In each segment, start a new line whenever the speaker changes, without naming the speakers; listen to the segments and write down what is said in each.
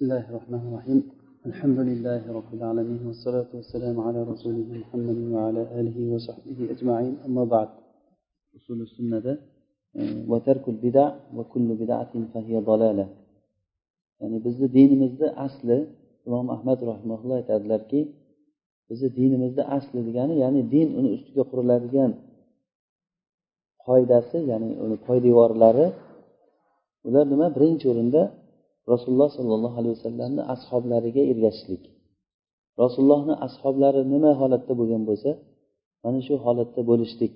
بسم الله الرحمن الرحيم الحمد لله رب العالمين والصلاة والسلام على رسوله محمد وعلى آله وصحبه أجمعين أما بعد أصول السنة وترك البدع وكل بدعة فهي ضلالة ya'ni bizni dinimizni asli imom ahmad rahimaulloh aytadilarki bizni dinimizni asli degani ya'ni din uni ustiga quriladigan qoidasi ya'ni uni poydevorlari ular nima birinchi o'rinda rasululloh sollallohu alayhi vasallamni ashoblariga ergashishlik. Rasulullohni ashoblari nima holatda bo'lgan bo'lsa mana shu holatda bo'lishlik.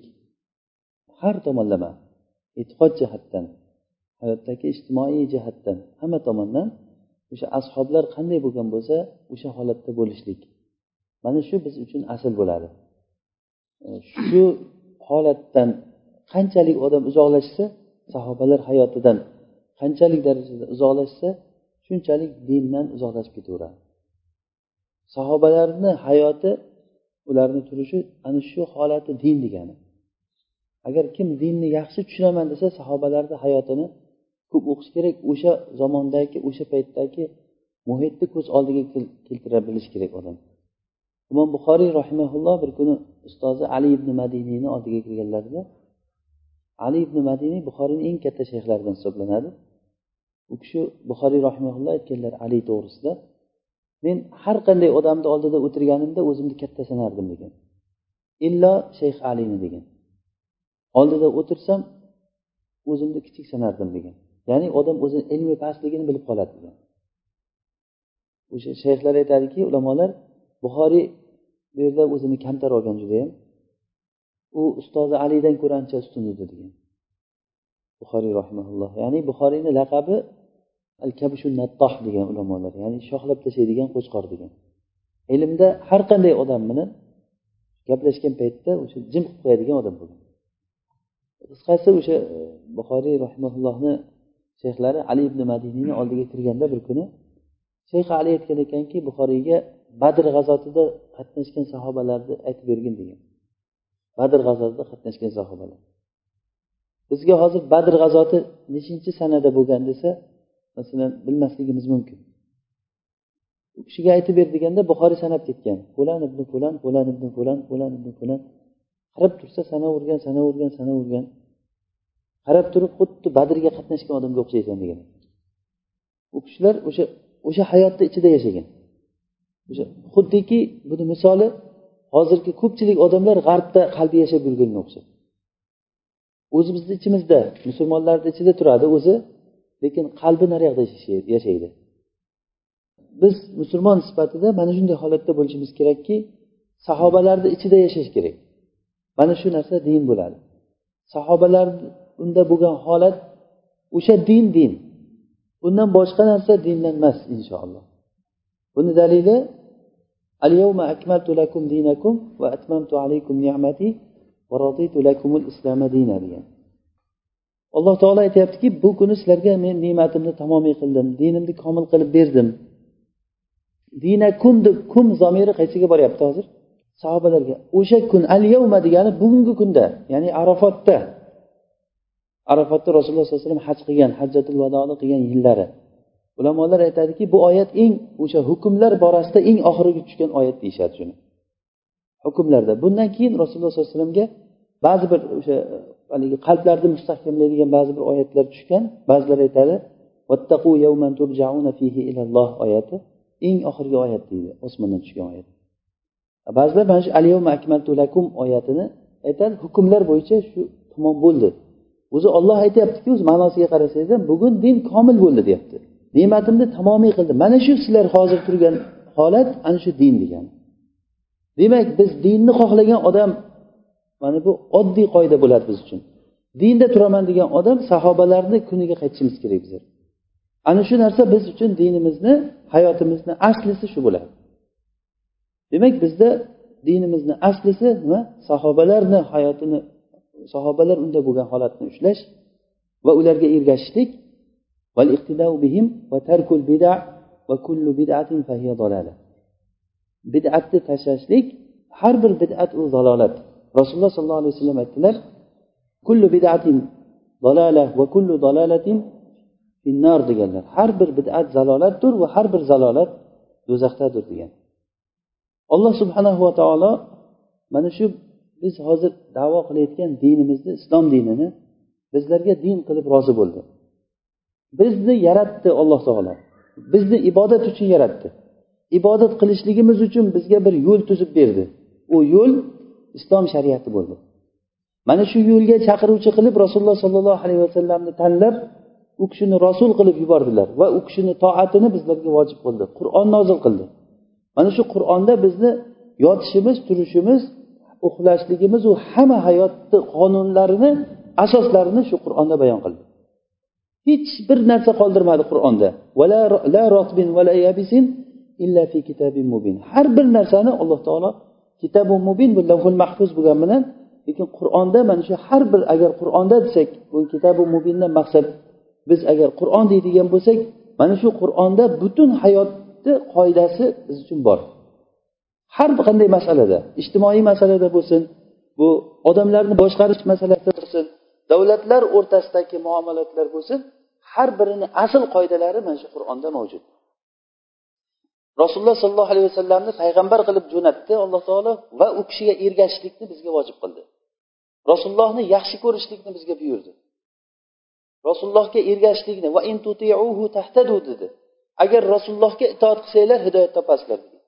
Har tomonlama e'tiqod jihatdan hayotdagi ijtimoiy jihatdan hamma tomondan o'sha ashoblar qanday bo'lgan bo'lsa o'sha holatda bo'lishlik. Mana shu biz uchun asl bo'ladi. Shu holatdan qanchalik odam uzoqlashsa sahobalar hayotidan qanchalik darajada uzoqlashsa shunchalik dindan uzoqlashib ketaveradi. Sahobalarni hayoti ularni turishi ana shu holati din degani. Agar kim dinni yaxshi tushunaman desa sahobalarni hayotini ko'p o'qish kerak o'sha zamondagi o'sha paytdagi muhitni ko'z oldiga keltira bilish kerak odam. Imom buxoriy rahimaulloh bir kuni ustozi ali ibn madiniyni oldiga kirganlarida ali ibn madiniy buxoriyni eng katta shayxlaridan hisoblanadi. U kishi buxoriy rahimaulloh aytganlar ali to'g'risida men har qanday odamni oldida o'tirganimda o'zimni katta sanardim degan. Illo shayx alini degan. Oldida o'tirsam o'zimni kichik sanardim degan. Ya'ni odam o'zini ilmi pastligini bilib qoladi degan. O'sha shayxlar aytadiki ulamolar buxoriy bu yerda o'zini kamtar olgan judayam. U ustozi alidan ko'ra ancha ustun edi degan. Buxoriy rahimaulloh ya'ni buxoriyni laqabi al kabishu nattoh degan ulamolar ya'ni shoxlab tashlaydigan qo'chqor degan. Ilmda har qanday odam bilan gaplashgan paytda o'sha jim qilib qo'yadigan odam bo'lgan. Qisqasi o'sha e, buxoriy rahimaullohni shayxlari ali ibn madiniyni oldiga kirganda bir kuni shayx ali aytgan ekanki buxoriyga badr g'azotida qatnashgan sahobalarni aytib bergin degan. Badr g'azotida qatnashgan sahobalar. Bizga hozir badr g'azoti nechinchi sanada bo'lgan desa masalan bilmasligimiz mumkin. U kishiga aytib ber deganda buxoriy sanab ketgan. Fulan ibn fulan fulan ibn fulan fulan ibn fulan. Qarab tursa sanavergan sanavergan sanavergan qarab turib xuddi badrga qatnashgan odamga o'xshaysan degan u kishilar o'sha o'sha hayotni ichida yashagan. O'sha xuddiki buni misoli hozirgi ko'pchilik odamlar g'arbda qalbi yashab yurganga o'xshaydi o'zimizni ichimizda musulmonlarni ichida turadi o'zi lekin qalbi naryoqda yashaydi biz musulmon sifatida mana shunday holatda bo'lishimiz kerakki sahobalarni ichida yashash kerak mana shu narsa din bo'ladi sahobalar unda bo'lgan holat o'sha din din undan boshqa narsa dindan emas inshaalloh buni dalili اليوم أكملت لكم دينكم وأتممت عليكم نعمتي ورضيت لكم الإسلام دينا degan Alloh taolo aytyaptiki bu kuni sizlarga men ne'matimni tamomiy qildim dinimni komil qilib berdim. Dinakum deb kum zomiri qaysiga boryapti hozir? Sahobalarga o'sha kun al yavma degani bugungi kunda ya'ni arafotda arafotda rasululloh sollallohu alayhi vasallam haj qilgan hajjatul vadoni qilgan yillari. Ulamolar aytadiki bu oyat eng o'sha hukmlar borasida eng oxirgi tushgan oyat deyishadi shuni. Hukmlarda. Bundan keyin rasululloh sollallohu alayhi vasallamga ba'zi bir o'sha haligi qalblarni mustahkamlaydigan ba'zi bir oyatlar tushgan. Ba'zilar aytadi oyati. Eng oxirgi oyat deydi osmondan tushgan oyat. Ba'zilar mana shu alyawma akmaltu lakum oyatini aytadi. Hukmlar bo'yicha shu tamom bo'ldi. O'zi olloh aytyaptiki o'zi ma'nosiga qarasangiz ham bugun din komil bo'ldi deyapti. Ne'matimni tamomiy qildi mana shu sizlar hozir turgan holat ana shu din degani. Demak biz dinni xohlagan odam mana bu oddiy qoida bo'ladi biz uchun. Dinda turaman degan odam sahobalarni kuniga qaytishimiz kerak bizlar ana shu narsa biz uchun dinimizni hayotimizni aslisi shu bo'ladi. Demak bizda dinimizni aslisi nima? Sahobalarni hayotini sahobalar unda bo'lgan holatni ushlash va ularga ergashishlik. Bid'atni tashlashlik har bir bid'at u zalolat rasululloh sollallohu alayhi vasallam aytdilar kullu bidatin dalala va kullu dalalatin finnar deganlar. Har bir bidat zalolatdir va har bir zalolat do'zaxdadir degan. Alloh subhanahu va taolo mana shu biz hozir davo qilayotgan dinimizni islom dinini bizlarga din qilib rozi bo'ldi. Bizni yaratdi alloh taolo. Bizni ibodat uchun yaratdi. Ibodat qilishligimiz uchun bizga bir yo'l tuzib berdi. U yo'l islom shariati bo'ldi. Mana shu yo'lga chaqiruvchi qilib rasululloh sollallohu alayhi vasallamni tanlab u kishini rasul qilib yubordilar va u kishini toatini bizlarga vojib qildi qur'on nozil qildi. Mana shu qur'onda bizni yotishimiz turishimiz uxlashligimiz u hamma hayotni qonunlarini asoslarini shu qur'onda bayon qildi. Hech bir narsa qoldirmadi qur'onda. Har bir narsani alloh taolo kitabu mubin bu lavhul mahfuz bo'lgani bilan lekin qur'onda mana shu har bir agar qur'onda desak bu kitabu mubindan maqsad biz agar qur'on deydigan bo'lsak mana shu qur'onda butun hayotni qoidasi biz uchun bor. Har bir qanday masalada ijtimoiy masalada bo'lsin bu odamlarni boshqarish masalasida bo'lsin davlatlar o'rtasidagi muomalatlar bo'lsin har birini asl qoidalari mana shu qur'onda mavjud. Rasululloh sollallohu alayhi vasallamni payg'ambar qilib jo'natdi alloh taolo va u kishiga ergashishlikni bizga vojib qildi. Rasulullohni yaxshi ko'rishlikni bizga buyurdi. Rasulullohga ergashishlikni va tahtadu dedi. Agar rasulullohga itoat qilsanglar hidoyat topasizlar dedi.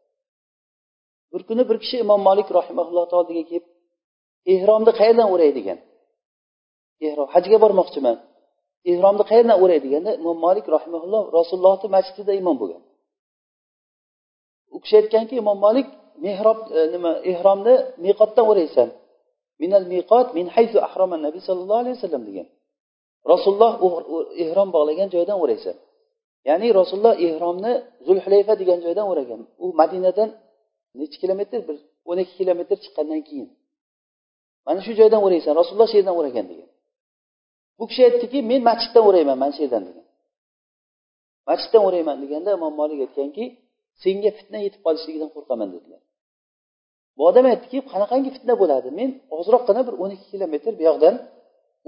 Bir kuni bir kishi imom molik rahimaulloh oldiga kelib ehromni qayerdan o'ray? degan. Ehrom hajga bormoqchiman. Ehromni qayerdan o'ray? deganda imom molik rahimaulloh rasulullohni masjidida imom bo'lgan. U kishi aytganki imom molik mehrob e, nima ehromni miqotdan o'raysan. Minal miqot min haysu ahroma nabiy sallallohu alayhi vasallam degan. Rasululloh ehrom bog'lagan joydan o'raysan. Ya'ni rasululloh ehromni zulhulayfa degan joydan o'ragan. U madinadan nechi kilometr? Bir o'n ikki kilometr chiqqandan keyin. Mana shu joydan o'raysan rasululloh shu yerdan o'ragan degan. Bu kishi aytdiki men masjiddan o'rayman mana shu yerdan degan. Masjiddan o'rayman deganda imom molik aytganki senga fitna yetib qolishligidan qo'rqaman dedilar. Bu odam aytdiki qanaqangi fitna bo'ladi? Men ozroqgina bir o'n ikki kilometr bu yoqdan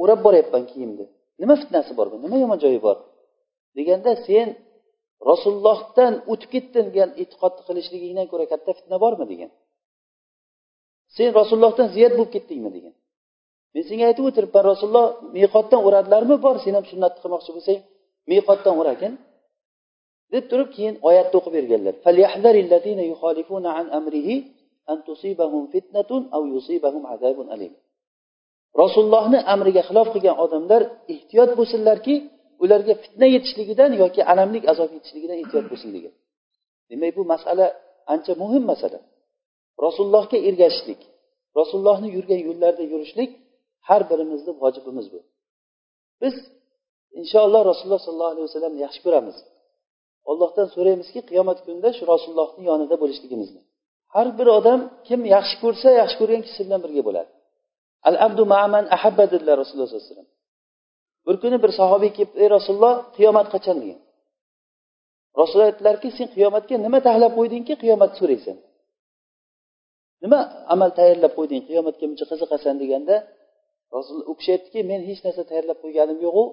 o'rab boryapman kiyimni. Nima fitnasi bor bu? Nima yomon joyi bor? Deganda sen rasulullohdan o'tib ketdin degan e'tiqodni qilishligingdan ko'ra katta fitna bormi degan. Sen rasulullohdan ziyod bo'lib ketdingmi degan. Men senga aytib o'tiribman rasululloh miqotdan o'radilarmi? Bor sen ham sunnatni qilmoqchi bo'lsang miqotdan o'ragin. Deb turib keyin oyatni o'qib berganlar. Rasulullohni amriga xilof qilgan odamlar ehtiyot bo'lsinlarki ularga fitna yetishligidan yoki alamlik azob yetishligidan ehtiyot bo'lsin degan demak bu masala ancha muhim masala. Rasulullohga ergashishlik rasulullohni yurgan yo'llarida yurishlik har birimizni vojibimiz bu. Biz inshaalloh rasululloh sollallohu alayhi vasallamni yaxshi ko'ramiz. Allohdan so'raymizki qiyomat kunida shu rasulullohni yonida bo'lishligimizni. Har bir odam kim yaxshi ko'rsa yaxshi ko'rgan kishi bilan birga bo'ladi. Al abdu ma'aman ahabba dedilar rasululloh sallallohu alayhi vasallam. Bir kuni bir sahobiy kelib ey rasululloh qiyomat qachon degan? Rasululloh aytdilarki sen qiyomatga nima taxlab qo'ydingki qiyomatni so'raysan. Nima amal tayyorlab qo'yding qiyomatga buncha qiziqasan? deganda rasul u kishi aytdiki men hech narsa tayyorlab qo'yganim yo'qu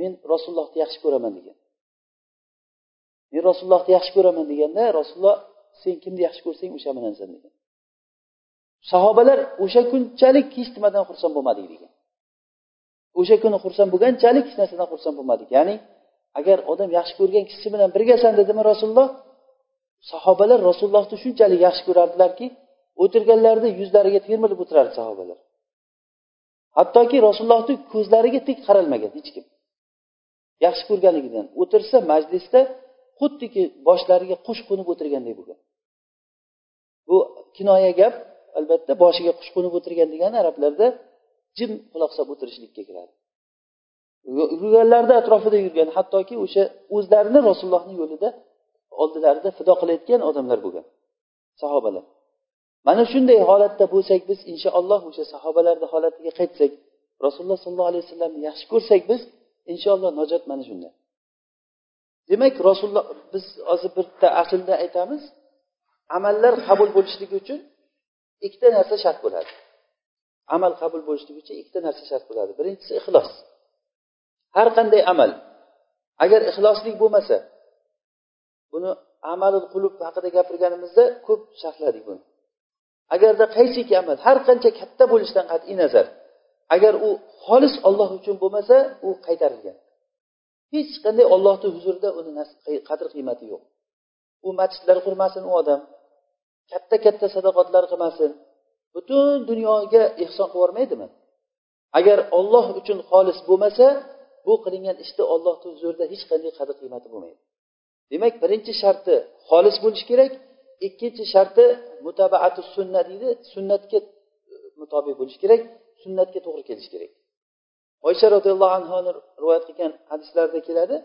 men rasulullohni yaxshi ko'raman degan. Men rasulullohni yaxshi ko'raman deganda rasululloh sen kimni yaxshi ko'rsang o'sha bilansan degan. Sahobalar o'sha kunchalik hech nimadan xursand bo'lmadik degan. O'sha kuni xursand bo'lganchalik hech narsadan xursand bo'lmadik. Ya'ni agar odam yaxshi ko'rgan kishisi bilan birgasan dedimi rasululloh? Sahobalar rasulullohni shunchalik yaxshi ko'rardilarki o'tirganlarida yuzlariga termilib o'tirardi sahobalar. Hattoki rasulullohni ko'zlariga tik qaralmagan hech kim. Yaxshi ko'rganligidan o'tirsa majlisda xuddiki boshlariga qush qo'nib o'tirganday bo'lgan. Bu kinoya gap albatta boshiga qush qo'nib o'tirgan degani arablarda jim quloq solib o'tirishlikka kiradi. Yurganlarida atrofida yurgan hattoki o'sha o'zlarini rasulullohni yo'lida oldilarida fido qilayotgan odamlar bo'lgan sahobalar. Mana shunday holatda bo'lsak biz inshaalloh o'sha sahobalarni holatiga qaytsak rasululloh sollallohu alayhi vasallamni yaxshi ko'rsak biz inshaalloh najot mana shunda. Demak rasululloh biz hozir bitta aqlda aytamiz. Amallar qabul bo'lishligi uchun ikkita narsa shart bo'ladi. Amal qabul bo'lishligi uchun ikkita narsa shart bo'ladi. Birinchisi ixlos. Har qanday amal agar ixloslik bo'lmasa buni amalul qulub haqida gapirganimizda ko'p sharhladik buni. Agarda qaysiki amal har qancha katta bo'lishidan qat'iy nazar agar u xolis olloh uchun bo'lmasa u qaytarilgan. Hech qanday ollohni huzurida uni qadr qiymati yo'q. U masjidlar qurmasin u odam. Katta katta sadoqatlar qilmasin. Butun dunyoga ehson qilib yubormaydimi? Agar olloh uchun xolis bo'lmasa bu qilingan ishni ollohni huzurida hech qanday qadr qiymati bo'lmaydi. Demak birinchi sharti xolis bo'lishi kerak ikkinchi sharti mutabaatu sunna deydi sunnatga e, mutobiq bo'lishi kerak sunnatga to'g'ri kelishi kerak. Oysha roziyallohu anhuni rivoyat qilgan hadislarda keladi.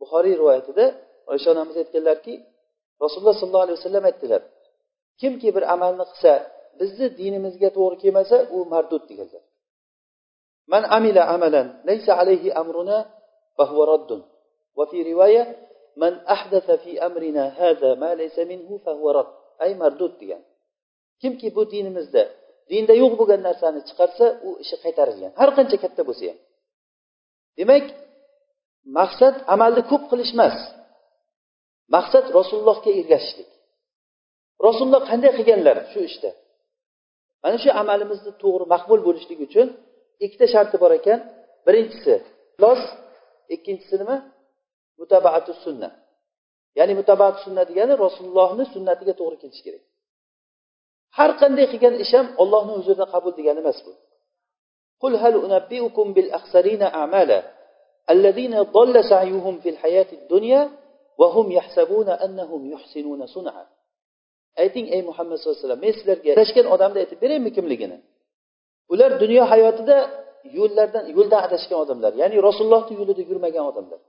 Buxoriy rivoyatida oysha onamiz aytganlarki rasululloh sollallohu alayhi vasallam aytdilar kimki bir amalni qilsa bizni dinimizga to'g'ri kelmasa u mardud deganlar. Man amila amalan laysa alayhi amruna fahuva raddun. Va fi rivoya man ahdatha fi amrina hada ma laysa minhu fahuva radd. Ay mardud degan. Kimki bu dinimizda dinda yo'q bo'lgan narsani chiqarsa u ishi qaytarilgan. Har qancha katta bo'lsa ham. Demak maqsad amalni ko'p qilish emas. Maqsad rasulullohga ergashishlik. Rasululloh qanday qilganlar shu ishda? Mana shu amalimizni to'g'ri maqbul bo'lishligi uchun ikkita sharti bor ekan. Birinchisi los ikkinchisi nima? Mutabaatu sunna ya'ni mutabaatu sunna degani rasulullohni sunnatiga to'g'ri kelish kerak. har qanday qilgan ish ham ollohni huzurida qabul degani emas bu. قل هل أنبئكم بالأخسرين أعمالا الذين ضل سعيهم في الحياة الدنيا وهم يحسبون أنهم يحسنون صنعا ayting ey muhammad sallallohu alayhi vasallam men sizlarga adashgan odamni aytib beraymi kimligini? Ular dunyo hayotida yo'llardan yo'ldan adashgan odamlar ya'ni rasulullohni yo'lida yurmagan odamlar.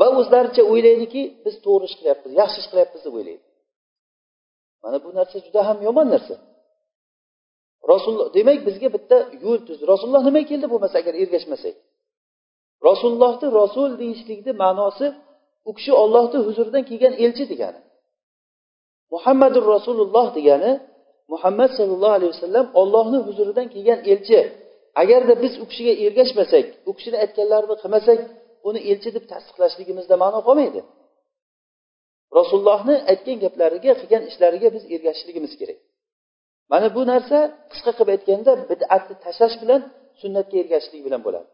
Va o'zlaricha o'ylaydiki biz to'g'ri ish qilyapmiz yaxshi ish qilyapmiz deb o'ylaydi. Mana bu narsa juda ham yomon narsa. Rasululloh demak bizga bitta yo'l tuz. Rasululloh nimaga keldi bo'lmasa agar ergashmasak? Rasulullohni rasul deyishlikni ma'nosi u kishi ollohni huzuridan kelgan elchi degani. Muhammadur rasululloh degani muhammad sollallohu alayhi vasallam ollohni huzuridan kelgan elchi. Agarda biz u kishiga ergashmasak u kishini aytganlarini qilmasak uni elchi deb tasdiqlashligimizda ma'no qolmaydi. Rasulullohni aytgan gaplariga qilgan ishlariga biz ergashishligimiz kerak. Mana bu narsa qisqa qilib aytganda bid'atni tashlash bilan sunnatga ergashishlik bilan bo'ladi.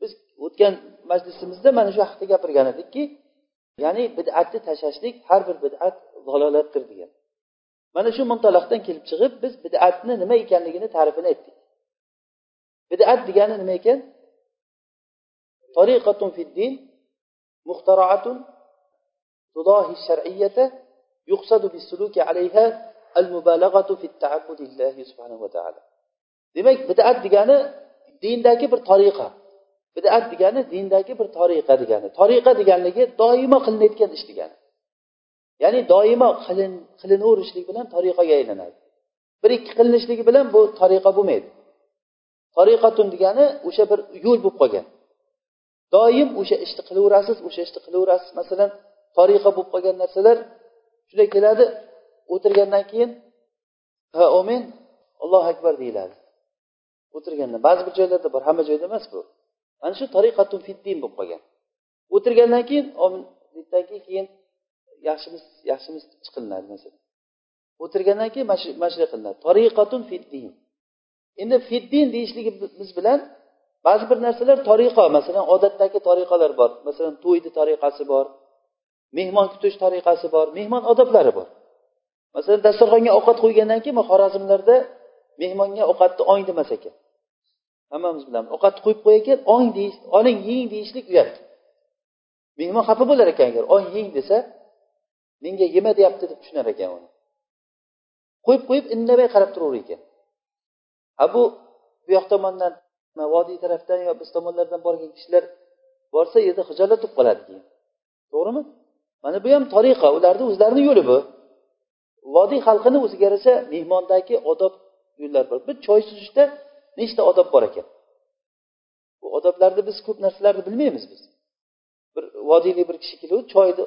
Biz o'tgan majlisimizda mana shu haqida gapirgan edikki ya'ni bid'atni tashlashlik har bir bid'at zalolatdir degan. Mana shu muntaloqdan kelib chiqib biz bid'atni nima ekanligini ta'rifini aytdik. Bid'at degani nima ekan? Tariqatun fiddin muxtaroatun تضاهي الشرعية يقصد بالسلوك alayha al في fi لله subhanahu va taala. Demak bid'at degani dindagi bir tariqa. Bid'at degani dindagi bir tariqa degani. Tariqa deganligi doimo qilinayotgan ish degani. Ya'ni doimo qilin qilinaverishlik bilan tariqaga aylanadi. Bir ikki qilinishligi bilan bu tariqa bo'lmaydi. Tariqatun degani o'sha bir yo'l bo'lib qolgan. Doim o'sha ishni qilaverasiz o'sha ishni qilaverasiz. Masalan tariqa bo'lib qolgan narsalar shunday keladi. O'tirgandan keyin ha omin allohu akbar deyiladi. O'tirganda ba'zi bir joylarda bor hamma joyda emas bu. Mana shu tariqatun fiddin bo'lib qolgan. O'tirgandan keyin omin keyin yaxshimiz yaxshimiz chiqilinadi masalan. O'tirgandan keyin mana shunday qilinadi. Tariqatun fiddin endi fiddin deyishligimiz bilan ba'zi bir narsalar tariqa masalan odatdagi tariqalar bor. Masalan to'yni tariqasi bor. Mehmon kutish tariqasi bor mehmon odoblari bor. Masalan dasturxonga ovqat qo'ygandan keyin xorazmlarda mehmonga ovqatni ong demas ekan. Hammamiz bilamiz ovqatni qo'yib qo'yarkan ong deyish oling yeng deyishlik uyat. Mehmon xafa bo'lar ekan agar ong yeng desa menga yema deyapti deb tushunar ekan uni. Qo'yib qo'yib indamay qarab turaver ekan. A bu bu yoq tomondan vodiy tarafdan yo biz tomonlardan borgan kishilar borsa u yerda hijolat bo'lib qoladi keyin. To'g'rimi? Mana bu ham tariqa ularni o'zlarini yo'li bu. Vodiy xalqini o'ziga yarasha mehmondagi odob yo'llar bor. Bir choy suzishda nechta odob bor ekan? Bu odoblarni biz ko'p narsalarni bilmaymiz biz. Bir vodiyga bir kishi keluvdi choyni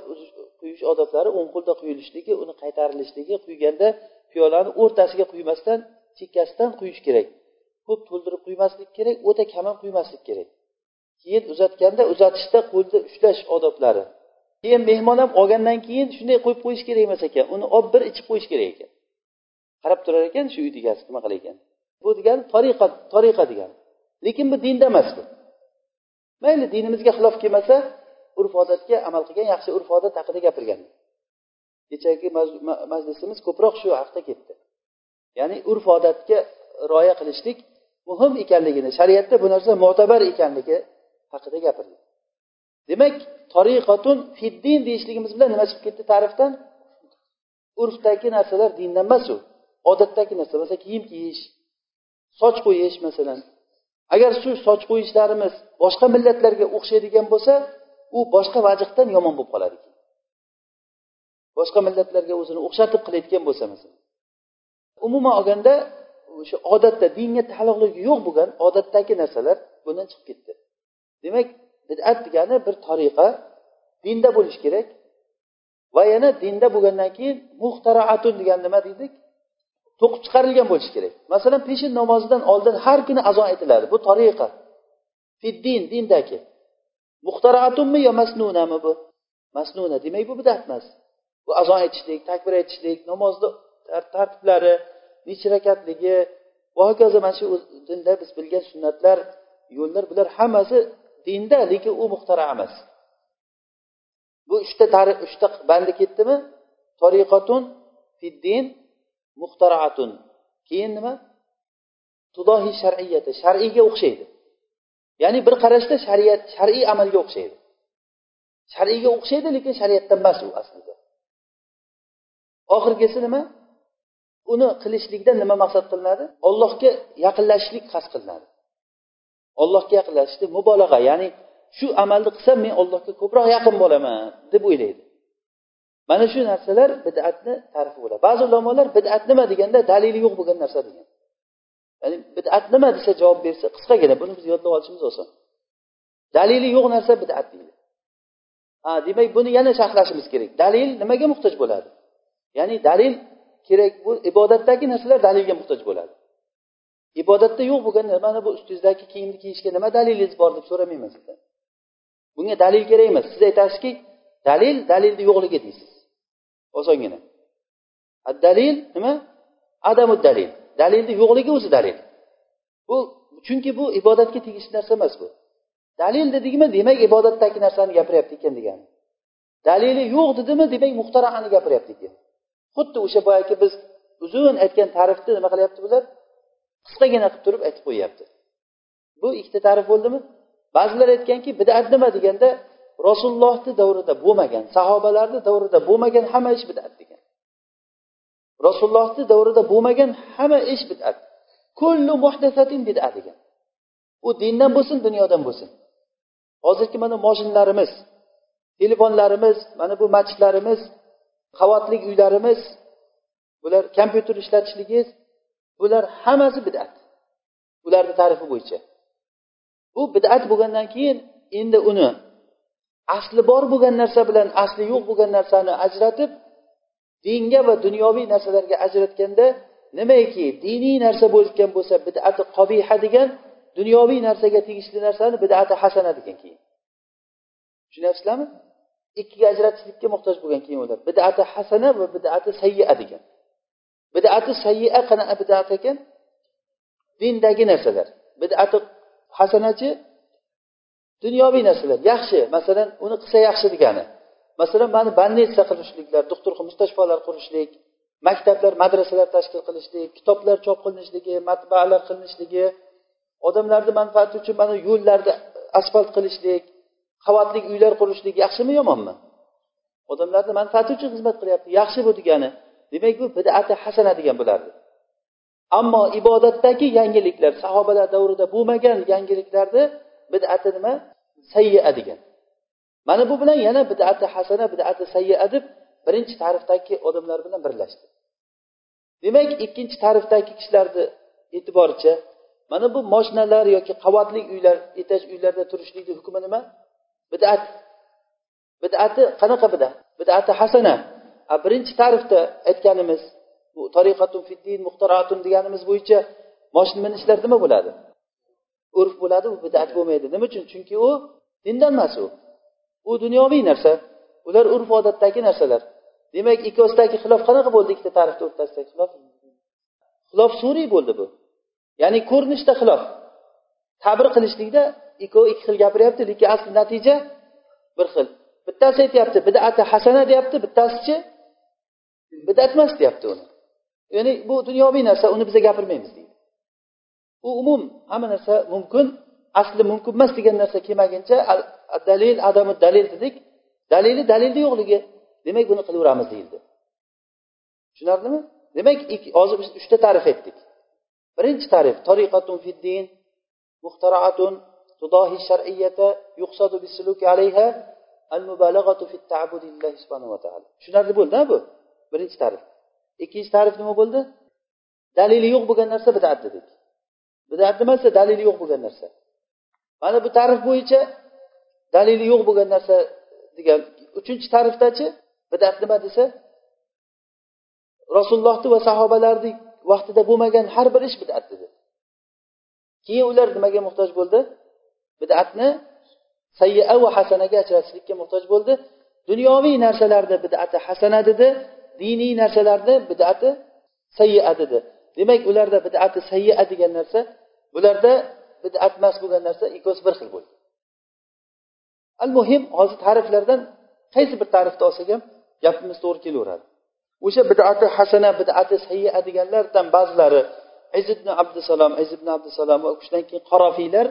quyish odoblari o'ng qo'lda quyilishligi uni qaytarilishligi quyganda piyolani o'rtasiga quymasdan chekkasidan quyish kerak. Ko'p to'ldirib quymaslik kerak o'ta kam ham quymaslik kerak. Keyin uzatganda uzatishda qo'lni ushlash odoblari. Keyin mehmon ham olgandan keyin shunday qo'yib qo'yish kerak emas ekan. Uni olib bir ichib qo'yish kerak ekan. Qarab turar ekan shu uyni egasi nima qilar ekan? Bu degani tariqa tariqa degani lekin bu dinda emas bu. Mayli dinimizga xilof kelmasa urf odatga amal qilgan yaxshi urf odat haqida gapirgan. Kechagi majlisimiz ko'proq shu haqda ketdi. Ya'ni urf odatga rioya qilishlik muhim ekanligini shariatda bu narsa mo'tabar ekanligi haqida gapirdik. Demak toriqatun fiddin deyishligimiz bilan nima chiqib ketdi ta'rifdan? Urfdagi narsalar dindan emas u. Odatdagi narsa masalan kiyim kiyish soch qo'yish masalan. Agar shu soch qo'yishlarimiz boshqa millatlarga o'xshaydigan bo'lsa u boshqa vajihdan yomon bo'lib qoladi boshqa millatlarga o'zini o'xshatib qilayotgan bo'lsa masalan. Umuman olganda o'sha odatda dinga taalluqligi yo'q bo'lgan odatdagi narsalar bundan chiqib ketdi. Demak bid'at degani bir tariqa dinda bo'lishi kerak va yana dinda bo'lgandan keyin muxtaraatun degani nima deydik to'qib chiqarilgan bo'lishi kerak. Masalan peshin namozidan oldin har kuni azon aytiladi. Bu tariqa. Fiddin dindagi. Muxtaraatunmi yo masnunami bu? Masnuna demak bu bidat emas bu azon aytishlik takbir aytishlik namozni tartiblari nechi rakatligi va hokazo mana shu dinda biz bilgan sunnatlar yo'llar bular hammasi dinda lekin u muhtara emas. Bu uchta tarix uchta bandi ketdimi? Tariqatun fiddin muxtaraatun keyin nima? Tudohi shar'iyati shar'iyga o'xshaydi. Ya'ni bir qarashda shariat shar'iy amalga o'xshaydi. Shar'iyga o'xshaydi lekin shariatdan emas u aslida. Oxirgisi nima? Uni qilishlikda nima maqsad qilinadi? Ollohga yaqinlashishlik qasd qilinadi. Ollohga yaqinlashishni mubolag'a ya'ni shu amalni qilsam men allohga ko'proq yaqin bo'laman deb o'ylaydi. Mana shu narsalar bid'atni tarifi bo'ladi. Ba'zi ulamolar bid'at nima deganda dalili yo'q bo'lgan narsa degan. Ya'ni bid'at nima desa javob bersa qisqagina buni biz yodlab olishimiz oson. Dalili yo'q narsa bid'at deydi. Ha demak buni yana sharhlashimiz kerak. Dalil nimaga muhtoj bo'ladi? Ya'ni dalil kerak bu ibodatdagi narsalar dalilga muhtoj bo'ladi. Ibodatda yo'q bo'lgan nimani bu ustingizdagi kiyimni kiyishga nima dalilingiz bor deb so'ramayman sizdan. Bunga dalil kerak emas. Siz aytasizki dalil dalilni yo'qligi deysiz. Osongina. Dalil nima? Adamu dalil. Dalilni yo'qligi o'zi dalil. Bu chunki bu ibodatga tegishli narsa emas bu. Dalil dedikmi demak ibodatdagi narsani gapiryapti ekan degani. Dalili yo'q dedimi demak muhtaraani gapiryapti ekan. Xuddi o'sha boyagi biz uzun aytgan ta'rifni nima qilyapti bular? Qisqagina qilib turib aytib qo'yyapti. Bu ikkita ta'rif bo'ldimi? Ba'zilar aytganki bidat nima deganda rasulullohni davrida bo'lmagan sahobalarni davrida bo'lmagan hamma ish bidat degan. Rasulullohni davrida bo'lmagan hamma ish bidat. Kullu muhdasatin bidat degan. U dindan bo'lsin dunyodan bo'lsin. Hozirgi mana moshinlarimiz telefonlarimiz mana bu masjidlarimiz qavatli uylarimiz bular kompyuter ishlatishligingiz bular hammasi bidat. Ularni tarifi bo'yicha. Bu bidat bo'lgandan keyin endi uni asli bor bo'lgan narsa bilan asli yo'q bo'lgan narsani ajratib dinga va dunyoviy narsalarga ajratganda nimaiki diniy narsa bo'lgan bo'lsa bidati qobiha degan dunyoviy narsaga tegishli narsani bidati hasana degan keyin. Tushunyapsizlarmi ikkiga ajratishlikka muhtoj bo'lgan keyin ular bidati hasana va bidati sayya degan. Bidati sayya qanaqa bidat ekan? Dindagi narsalar. Bidati hasanachi dunyoviy narsalar. Yaxshi. Masalan uni qilsa yaxshi degani. Masalan mana больница qilishliklar doktor mustashfolar qurishlik maktablar madrasalar tashkil qilishlik kitoblar chop qilinishligi matbaalar qilinishligi odamlarni manfaati uchun mana yo'llarni asfalt qilishlik qavatli uylar qurishlik yaxshimi yomonmi? Odamlarni manfaati uchun xizmat qilyapti. Yaxshi bu degani. Demak bu bidati hasana degan bo'lardi. Ammo ibodatdagi yangiliklar sahobalar davrida bo'lmagan yangiliklarni bidati nima? Sayya degan. Mana bu bilan yana bidati hasana bidati sayya deb birinchi ta'rifdagi odamlar bilan birlashdi. Demak ikkinchi ta'rifdagi kishilarni e'tiboricha mana bu moshinalar yoki qavatli uylar etaj uylarda turishlikni hukmi nima? Bidat. Bidati qanaqa bidat? Bidati hasana. Birinchi ta'rifda aytganimiz bu tariqatun fiddin muxtaratun deganimiz bo'yicha moshina minishlar nima bo'ladi? Urf bo'ladi u bidat bo'lmaydi. Nima uchun? Chunki u dindan emas u. U dunyoviy narsa. Ular urf odatdagi narsalar. Demak ikkosidagi xilof qanaqa bo'ldi ikkita tarixni o'rtasidagi xilof? Xilof suriy bo'ldi bu. Ya'ni ko'rinishda xilof. Ta'bir qilishlikda ikkovi ikki xil gapiryapti lekin asli natija bir xil. Bittasi aytyapti bidati hasana deyapti bittasichi bidat emas deyapti uni. Ya'ni bu dunyoviy narsa uni biza gapirmaymiz deydi. U umum hamma narsa mumkin asli mumkin emas degan narsa kelmaguncha dalil adami dalil dedik. Dalili dalilni yo'qligi. Demak buni qilaveramiz deyildi. Tushunarlimi? Demak hozir biz uchta ta'rif aytdik birinchi ta'rif tariqatun fiddin muxtaraatun tudohi shar'iyata yuqsadu bisuluki alayha al mubalaghatu fi ta'budillahi subhanahu va taolo tushunarli bo'ldimi bu? Birinchi ta'rif. Ikkinchi ta'rif nima bo'ldi? Dalili yo'q bo'lgan narsa bidat dedik bidat nimasi? Dalili yo'q bo'lgan narsa. Mana bu ta'rif bo'yicha dalili yo'q bo'lgan narsa degan uchinchi ta'rifdachi bidat nima desa? Rasulullohni va sahobalarni vaqtida bo'lmagan har bir ish bidat dedi. Keyin ular nimaga muhtoj bo'ldi? Bidatni sayya va hasanaga ajratishlikka muhtoj bo'ldi. Dunyoviy narsalarda bidati hasana dedi. Diniy narsalarni bidati sayya dedi demak ularda bidati sayya degan narsa bularda bidat emas bo'lgan narsa ikkovsi bir xil bo'ldi. Al muhim hozir ta'riflardan qaysi bir ta'rifni olsak ham gapimiz to'g'ri kelaveradi. O'sha bidati hasana bidati sayya deganlardan ba'zilari iz ibn abdusalom iz ibn abdusalom va shundan keyin qarofiylar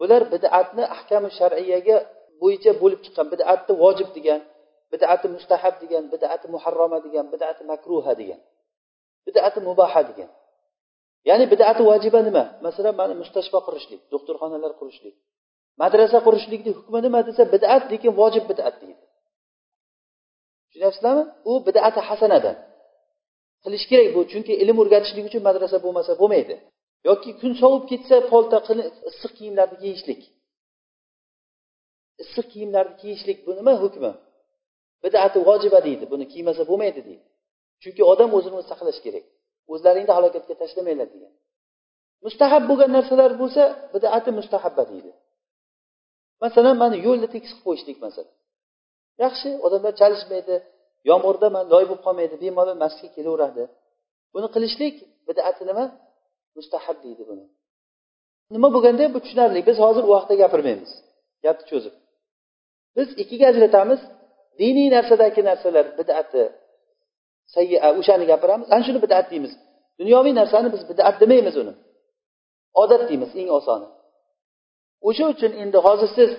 bular bidatni ahkami shar'iyaga bo'yicha bo'lib chiqqan bidatni vojib degan bidati mustahab degan bidati muharrama degan bidati makruha degan bidati mubaha degan. Ya'ni bidati vojiba nima? Masalan mana mustashfa qurishlik doktorxonalar qurishlik madrasa qurishlikni hukmi nima desa bidat lekin vojib bidat deydi. Tushunyapsizlarmi u bidati hasanadan. Qilish kerak bu chunki ilm o'rgatishlik uchun madrasa bo'lmasa bo'lmaydi. Yoki kun sovib ketsa polta issiq kiyimlarni kiyishlik. Issiq kiyimlarni kiyishlik bu nima hukmi? Bidati vojiba deydi. Buni kiymasa bo'lmaydi deydi. Chunki odam o'zini o'zi saqlash kerak. O'zlaringni halokatga tashlamanglar degan. Mustahab bo'lgan narsalar bo'lsa bidati mustahabba deydi. Masalan mana yo'lni tekis qilib qo'yishlik masalan. Yaxshi odamlar chalishmaydi yomg'irda man loy bo'lib qolmaydi bemalol masjidga kelaveradi. Buni qilishlik bidati nima? Mustahab deydi buni. Nima bo'lganda bu tushunarli. Biz hozir u haqida gapirmaymiz. Gapni cho'zib. Biz ikkiga ajratamiz. Diniy narsadagi narsalar bidati. Sayya o'shani gapiramiz. Ana shuni bidat deymiz. Dunyoviy narsani biz bidat demaymiz uni. Odat deymiz eng osoni. O'sha uchun endi hozir siz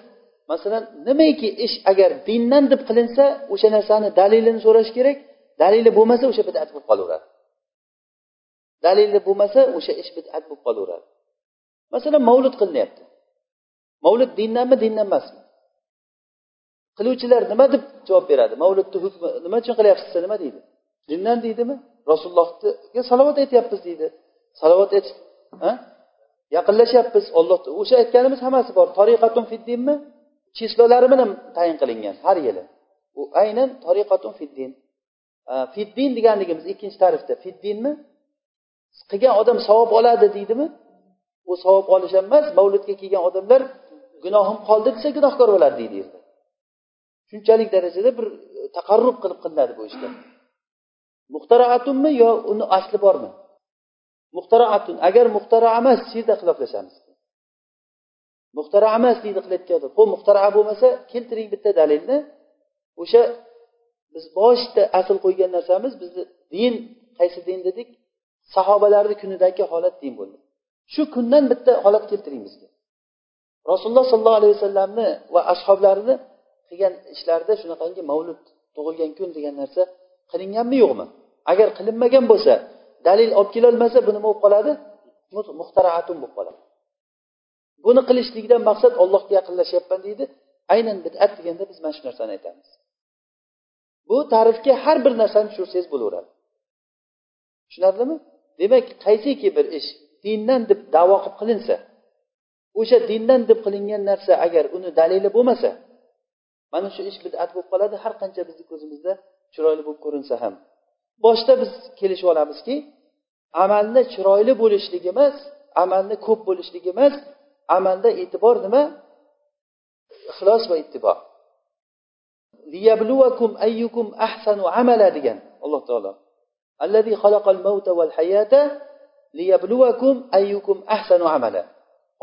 masalan nimaiki ish agar dindan deb qilinsa o'sha narsani dalilini so'rash kerak. Dalili bo'lmasa o'sha bidat bo'lib qolaveradi. Dalili bo'lmasa o'sha ish bidat bo'lib qolaveradi. Masalan mavlud qilinyapti. Mavlud dindanmi dindan emasmi? Qiluvchilar nima deb javob beradi? Mavludni hukmi nima uchun qilyapsiz nima deydi? Dindan deydimi? Rasulullohga salovat aytyapmiz deydi. Salovat aytish yaqinlashyapmiz. Olloh o'sha aytganimiz hammasi bor. Tariqatun fiddinmi chislolari bilan tayin qilingan har yili. U aynan tariqatun fiddin fiddin deganligimiz ikkinchi tarifda. Fiddinmi qilgan odam savob oladi deydimi? U savob olish ham emas. Mavludga kelgan odamlar gunohim qoldi desa gunohkor bo'ladi deydi. Shunchalik darajada bir e, taqarrub qilib qilinadi bu ishlar. Muxtaraatunmi yo uni asli bormi? Muxtaraatun. Agar muxtara emas shu yerda xiloflashamiz muxtara emas deydi qilayotgan ho'p muxtara bo'lmasa keltiring bitta dalilni. O'sha biz boshida asl qo'ygan narsamiz bizni din qaysi din dedik sahobalarni kunidagi holat din bo'ldi. Shu kundan bitta holat keltiring bizga. Rasululloh sollallohu alayhi vasallamni va ashoblarini qilgan ishlarida shunaqangi mavlud tug'ilgan kun degan narsa qilinganmi yo'qmi? Agar qilinmagan bo'lsa dalil olib kelolmasa bu nima bo'lib qoladi muxtaraatun bo'lib qoladi. Buni qilishlikdan maqsad ollohga yaqinlashyapman deydi. Aynan bidat deganda biz mana shu narsani aytamiz. Bu ta'rifga har bir narsani tushirsangiz bo'laveradi. Tushunarlimi? Demak qaysiki bir ish dindan deb davo qilib qilinsa o'sha dindan deb qilingan narsa agar uni dalili bo'lmasa mana shu ish bidat bo'lib qoladi har qancha bizni ko'zimizda chiroyli bo'lib ko'rinsa ham. Boshida biz kelishib olamizki amalni chiroyli bo'lishligi emas amalni ko'p bo'lishligi emas amalda e'tibor nima? Ixlos va ittibo. Ayyukum ahsanu amala degan alloh taolo. Allazi xalaqal mauta wal hayata liyabluvakum ayyukum ahsanu amala.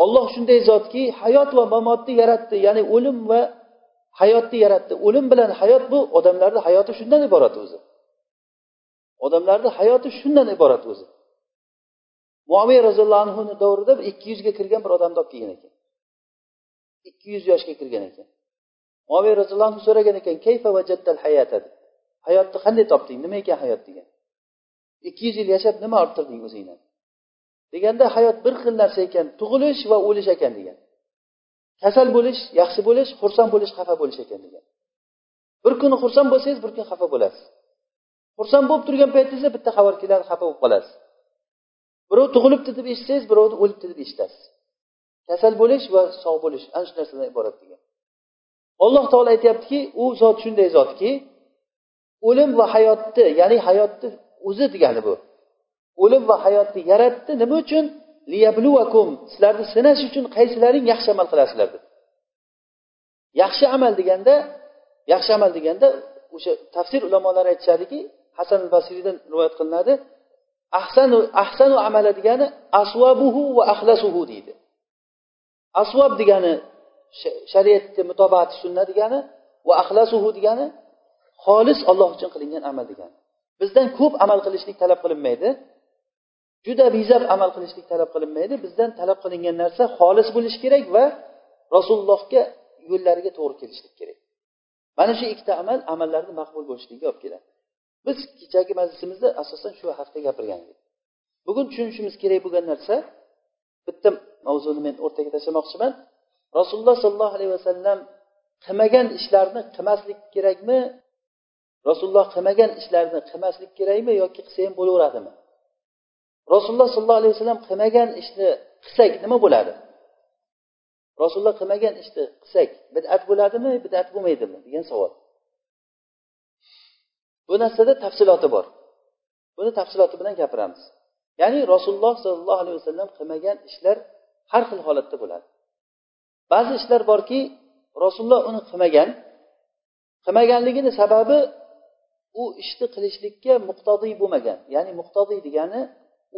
Olloh shunday zotki hayot va mamotni yaratdi ya'ni o'lim va hayotni yaratdi. O'lim bilan hayot bu odamlarni hayoti shundan iborat o'zi. Odamlarni hayoti shundan iborat o'zi. Muomiy roziyallohu anhuni davrida ikki yuzga kirgan bir odamni olib kelgan ekan. Ikki yuz yoshga kirgan ekan. Muaviy roziyallohu anhu so'ragan ekan kayfa vajaddal hayata? hayotni qanday topding? Nima ekan hayot? degan. Ikki yuz yil yashab nima orttirding o'zingdan? deganda hayot bir xil narsa ekan tug'ilish va o'lish ekan degan. Kasal bo'lish yaxshi bo'lish xursand bo'lish xafa bo'lish ekan degan. Bir kuni xursand bo'lsangiz bir kun xafa bo'lasiz. Xursand bo'lib turgan paytingizda bitta xabar keladi xafa bo'lib qolasiz. Birov tug'ilibdi deb eshitsangiz birovni o'libdi deb eshitasiz. Kasal bo'lish va sog' bo'lish ana shu narsadan iborat degan. Alloh taolo aytyaptiki u zot shunday zotki o'lim va hayotni ya'ni hayotni o'zi degani bu. O'lim va hayotni yaratdi nima uchun? Sizlarni sinash uchun qaysilaring yaxshi amal qilasizlar deb. Yaxshi amal deganda yaxshi amal deganda o'sha tafsir ulamolari aytishadiki hasan basriydan rivoyat qilinadi ahsanu ahsanu amala degani asvabuhu va axlasuhu deydi. Asvob degani shariatga mutobati sunna degani va axlasuhu degani xolis olloh uchun qilingan amal degani. Bizdan ko'p amal qilishlik talab qilinmaydi. Juda bezab amal qilishlik talab qilinmaydi. Bizdan talab qilingan narsa xolis bo'lishi kerak va rasulullohga yo'llariga to'g'ri kelishlik kerak. Mana shu ikkita amal amallarni maqbul bo'lishligiga olib keladi. Biz kechagi majlisimizda asosan shu haqida gapirgan edik bugun tushunishimiz kerak bo'lgan narsa bitta mavzuni men o'rtaga tashlamoqchiman. Rasululloh sollallohu alayhi vasallam qilmagan ishlarni qilmaslik kerakmi? Rasululloh qilmagan ishlarni qilmaslik kerakmi yoki qilsa ham bo'laveradimi? Rasululloh sollallohu alayhi vasallam qilmagan ishni qilsak nima bo'ladi? Rasululloh qilmagan ishni qilsak bidat bo'ladimi bidat bo'lmaydimi degan savol. Bu narsada tafsiloti bor. Buni tafsiloti bilan gapiramiz. Ya'ni rasululloh sollallohu alayhi vasallam qilmagan ishlar har xil holatda bo'ladi. Ba'zi ishlar borki rasululloh uni qilmagan qilmaganligini sababi u ishni qilishlikka muqtodiy bo'lmagan ya'ni muqtodiy degani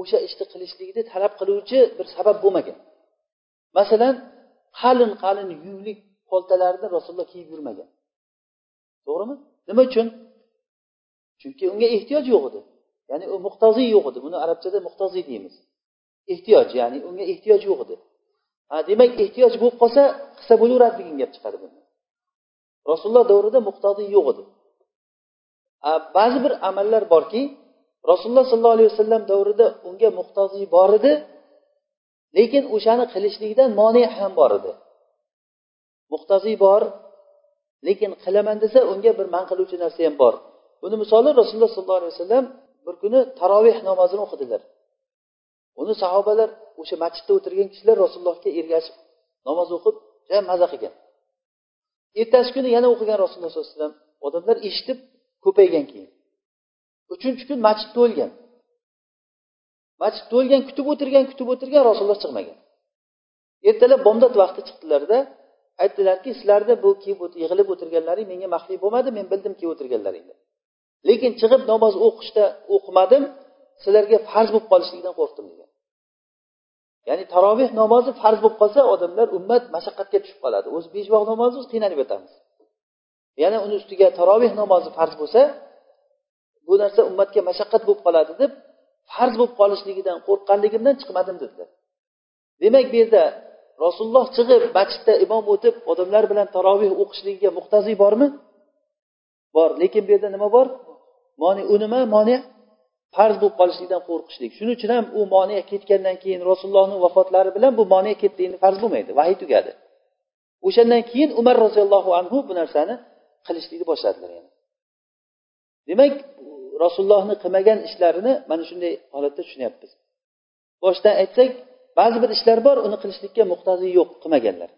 o'sha ishni qilishlikni talab qiluvchi bir sabab bo'lmagan. Masalan qalin qalin yunglik poltalarni rasululloh kiyib yurmagan. To'g'rimi? Nima uchun? Chunki unga ehtiyoj yo'q edi. Ya'ni u muhtoziy yo'q edi. Buni arabchada muhtoziy deymiz. Ehtiyoj ya'ni unga ehtiyoj yo'q edi. Ha demak ehtiyoj bo'lib qolsa qilsa bo'laveradi degan gap chiqadi bundan rasululloh davrida muhtodiy yo'q edi. Ba'zi bir amallar borki rasululloh sollallohu alayhi vasallam davrida unga muhtojlik bor edi lekin o'shani qilishlikdan mone ham bor edi. Muhtojlik bor lekin qilaman desa unga bir man qiluvchi narsa ham bor. Buni misoli rasululloh sollallohu alayhi vasallam bir kuni taroveh namozini o'qidilar. Uni sahobalar o'sha masjidda o'tirgan kishilar rasulullohga ergashib namoz o'qib juda maza qilgan. Ertasi kuni yana o'qigan rasululloh sollallohu alayhi vasallam odamlar eshitib ko'paygan keyin uchinchi kun masjid to'lgan. Masjid to'lgan kutib o'tirgan kutib o'tirgan rasululloh chiqmagan. Ertalab bomdod vaqti chiqdilarda aytdilarki sizlarni bu kiyib yig'ilib o'tirganlaring menga maxfiy bo'lmadi men bildim kiyib o'tirganlaringni. Lekin chiqib namoz o'qishda o'qimadim sizlarga farz bo'lib qolishligidan qo'rqdim degan. Ya'ni taroveh namozi farz bo'lib qolsa odamlar ummat mashaqqatga tushib qoladi. O'zi besh vaqt namozi o'zi qiynalib yotamiz. Yana uni ustiga taroveh namozi farz bo'lsa bu narsa ummatga mashaqqat bo'lib qoladi deb farz bo'lib qolishligidan qo'rqqanligimdan chiqmadim dedilar. Demak bu yerda rasululloh chiqib masjidda imom o'tib odamlar bilan taroveh o'qishligiga muhtaziy bormi? Bor lekin bu yerda nima bor? Moni u nima moni farz bo'lib qolishlikdan qo'rqishlik. Shuning uchun ham u moni ketgandan keyin rasulullohni vafotlari bilan bu moni ketdi endi farz bo'lmaydi vahiy tugadi. O'shandan keyin umar roziyallohu anhu bu narsani qilishlikni boshladilar yani. Demak rasulullohni qilmagan ishlarini mana shunday holatda tushunyapmiz. Boshidan aytsak ba'zi bir ishlar bor uni qilishlikka muhtoziy yo'q qilmaganlar.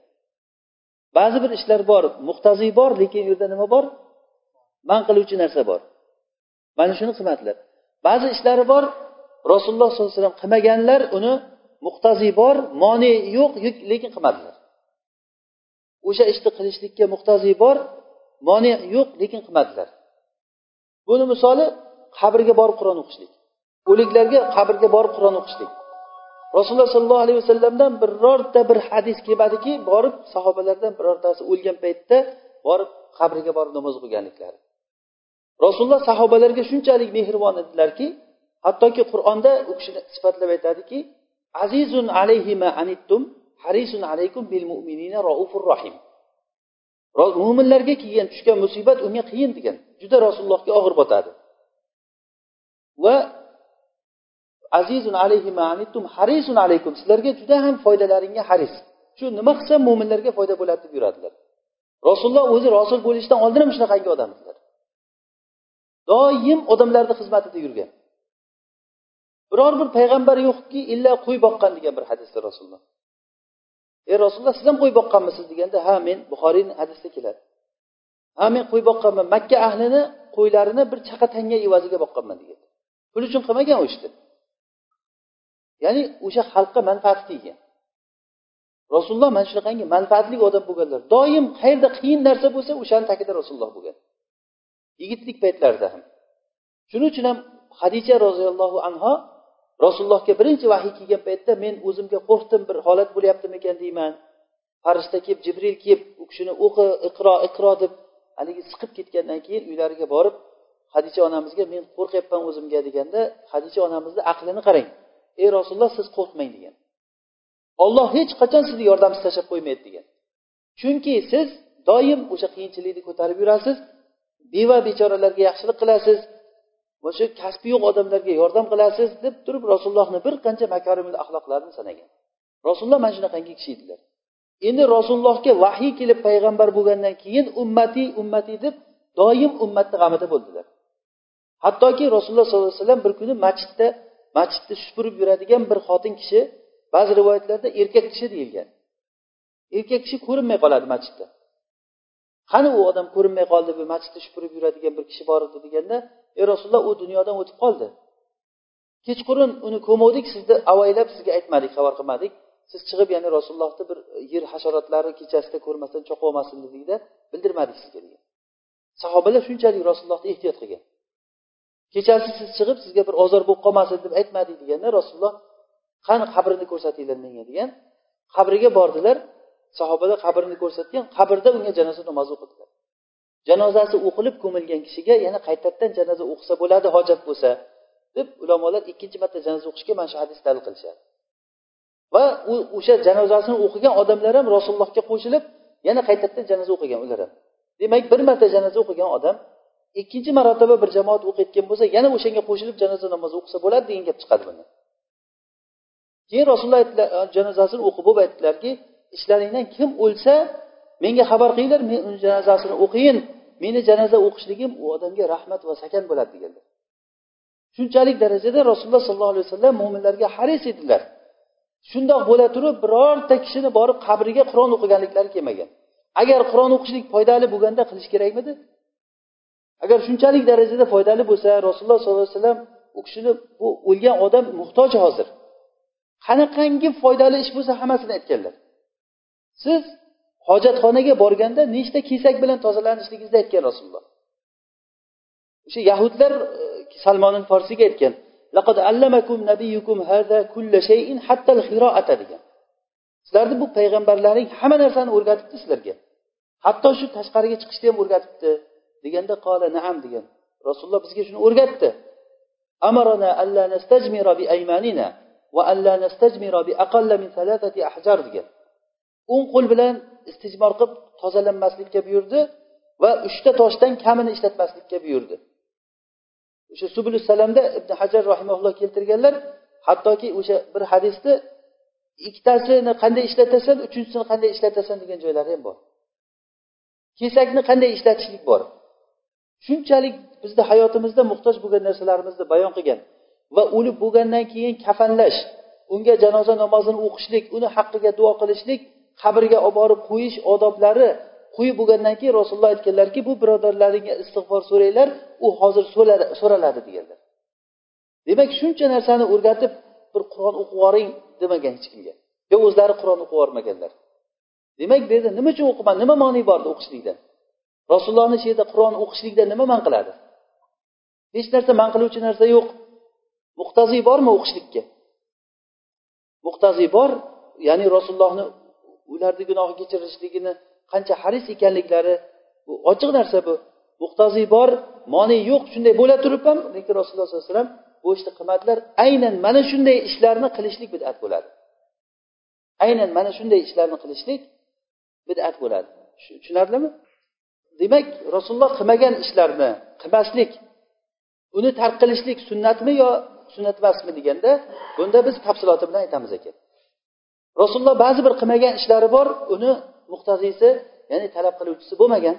Ba'zi bir ishlar bor muhtoziy bor lekin u yerda nima bor? Man qiluvchi narsa bor. Mana shuni qilmadilar. Ba'zi ishlari bor rasululloh sollallohu alayhi vasallam qilmaganlar uni muhtaziy bor moni yo'q lekin qilmadilar. O'sha ishni qilishlikka muhtaziy bor moni yo'q lekin qilmadilar. Buni misoli qabrga borib qur'on o'qishlik. O'liklarga qabrga borib qur'on o'qishlik. Rasululloh sollallohu alayhi vasallamdan birorta bir hadis kelmadiki borib sahobalardan birortasi o'lgan paytda borib qabriga borib namoz o'qiganliklari rasululloh sahobalarga shunchalik mehribon edilarki hattoki qur'onda u kishini sifatlab aytadiki azizun alayhima anittum harisun alaykum bil mu'minina raufur rohim mo'minlarga kelgan tushgan musibat unga qiyin degan juda rasulullohga og'ir botadi. Va azizun alayhi ma anittum harisun alaykum. Sizlarga juda ham foydalaringga haris. Shu nima qilsa mo'minlarga foyda bo'ladi deb yuradilar. Rasululloh o'zi rasul bo'lishdan oldin ham shunaqangi odam edilar doim odamlarni xizmatida yurgan. Biror bir payg'ambar yo'qki illa qo'y boqqan degan bir hadisda rasululloh. Ey rasululloh siz ham qo'y boqqanmisiz? deganda ha men buxoriyni hadisida keladi. Ha men qo'y boqqanman. Makka ahlini qo'ylarini bir chaqa tanga evaziga boqqanman. degan pul uchun qilmagan u ishni ya'ni o'sha xalqqa manfaati teggan rasululloh mana shunaqangi manfaatli odam bo'lganlar doim qayerda qiyin narsa bo'lsa o'shani tagida rasululloh bo'lgan. Yigitlik paytlarida ham. Shuning uchun ham hadicha roziyallohu anho rasulullohga birinchi vahiy kelgan paytda men o'zimga qo'rqdim bir holat bo'lyaptimikan deyman. Farishta kelib jibril kelib u kishini o'qi iqro iqro deb haligi siqib ketgandan keyin uylariga borib hadicha onamizga men qo'rqyapman o'zimga deganda hadicha onamizni aqlini qarang. Ey rasululloh siz qo'rqmang degan. Olloh hech qachon sizni yordamsiz tashlab qo'ymaydi degan. Chunki siz doim o'sha qiyinchilikni ko'tarib yurasiz beva bechoralarga yaxshilik qilasiz o'sha kasbi yo'q odamlarga yordam qilasiz deb turib rasulullohni bir qancha makarimul axloqlarini sanagan. Rasululloh mana shunaqangi kishi edilar. Endi rasulullohga vahiy kelib payg'ambar bo'lgandan keyin ummatiy ummatiy deb doim ummatni g'amida bo'ldilar. Hattoki rasululloh sollallohu alayhi vasallam bir kuni masjidda masjidni supurib yuradigan bir xotin kishi ba'zi rivoyatlarda erkak kishi deyilgan. Erkak kishi ko'rinmay qoladi masjidda. Qani u odam ko'rinmay qoldi bu masjidda supurib yuradigan bir kishi bor edi deganda ey rasululloh u dunyodan o'tib qoldi. Kechqurun uni ko'muvdik sizni avaylab sizga aytmadik xabar qilmadik. Siz chiqib ya'ni rasulullohni bir e, yer hasharotlari kechasida ko'rmasdan cho'qib olmasin dedikda bildirmadik sizga. degan. Sahobalar shunchalik rasulullohni ehtiyot qilgan. Kechasi siz chiqib sizga bir ozor bo'lib qolmasin deb aytmadik deganda rasululloh qani qabrini ko'rsatinglar menga degan qabriga bordilar. Sahobalar qabrini ko'rsatgan qabrda unga janoza namozi o'qidilar janozasi o'qilib ko'milgan kishiga yana qaytadan janoza o'qisa bo'ladi hojat bo'lsa deb ulamolar ikkinchi marta janoza o'qishga mana shu hadis dalil qilishadi. Va u o'sha janozasini o'qigan odamlar ham rasulullohga qo'shilib yana qaytadan janoza o'qigan ular ham. Demak bir marta janoza o'qigan odam ikkinchi marotaba bir jamoat o'qiyotgan bo'lsa yana o'shanga qo'shilib janoza namozi o'qisa bo'ladi degan gap chiqadi buni. Keyin rasululloh aytdilar eh, janozasini o'qib bo'lib aytdilarki ichlaringdan kim o'lsa menga xabar qilinglar men uni janozasini o'qiyin meni janoza o'qishligim u odamga rahmat va sakan bo'ladi deganlar shunchalik darajada rasululloh sollallohu alayhi vasallam mo'minlarga haris edilar shundoq bo'la turib birorta kishini borib qabriga qur'on o'qiganliklari kelmagan. Agar qur'on o'qishlik foydali bo'lganda qilish kerakmidi? Agar shunchalik darajada foydali bo'lsa rasululloh sollallohu alayhi vasallam u kishini bu o'lgan odam muhtoj hozir. Qanaqangi foydali ish bo'lsa hammasini aytganlar. Siz hojatxonaga borganda nechta kesak bilan tozalanishligingizni aytgan rasululloh. O'sha yahudlar e, salmonin forsiyga aytgan degan. Sizlarni bu payg'ambarlaring hamma narsani o'rgatibdi sizlarga. Hatto shu tashqariga chiqishni ham o'rgatibdi. Deganda qola naam degan. Rasululloh bizga shuni o'rgatdi. Amarana alla nastajmira bi aymanina va alla nastajmira bi aqalla min ahjar degan. O'ng qo'l bilan istijmor qilib tozalanmaslikka buyurdi va uchta toshdan kamini ishlatmaslikka buyurdi. O'sha subulus salamda ibn hajar rahimaulloh keltirganlar hattoki o'sha bir hadisni ikkitasini qanday ishlatasan uchinchisini qanday ishlatasan degan joylari ham bor. Kesakni qanday ishlatishlik bor? Shunchalik bizni hayotimizda muhtoj bo'lgan narsalarimizni bayon qilgan va o'lib bo'lgandan keyin kafanlash unga janoza namozini o'qishlik uni haqqiga duo qilishlik qabrga olib borib qo'yish odoblari qo'yib bo'lgandan keyin rasululloh aytganlarki bu birodarlaringga istig'for so'ranglar u hozir so'raladi deganlar. Demak shuncha narsani o'rgatib bir qur'on o'qib yuboring demagan hech kimga yo o'zlari qur'on o'qib yubormaganlar demak bu yerda nima uchun o'qiman nima moni bor o'qishlikda rasulullohni shu yerda qur'on o'qishlikda nima man qiladi? Hech narsa man qiluvchi narsa yo'q. Muqtaziy bormi o'qishlikka? Muqtaziy bor ya'ni rasulullohni ularni gunohi kechirilishligini qancha haris ekanliklari bu ochiq narsa bu. Muqtaziy bor moni yo'q shunday bo'la turib ham lekin rasululloh sollallohu alayhi vasallam bu ishni qilmadilar. Aynan mana shunday ishlarni qilishlik bid'at bo'ladi. Aynan mana shunday ishlarni qilishlik bid'at bo'ladi. Tushunarlimi? Demak rasululloh qilmagan ishlarni qilmaslik. Uni tark qilishlik sunnatmi yo sunnat emasmi deganda bunda biz tafsiloti bilan aytamiz ekan. Rasululloh ba'zi bir qilmagan ishlari bor uni muhtaziysi ya'ni talab qiluvchisi bo'lmagan.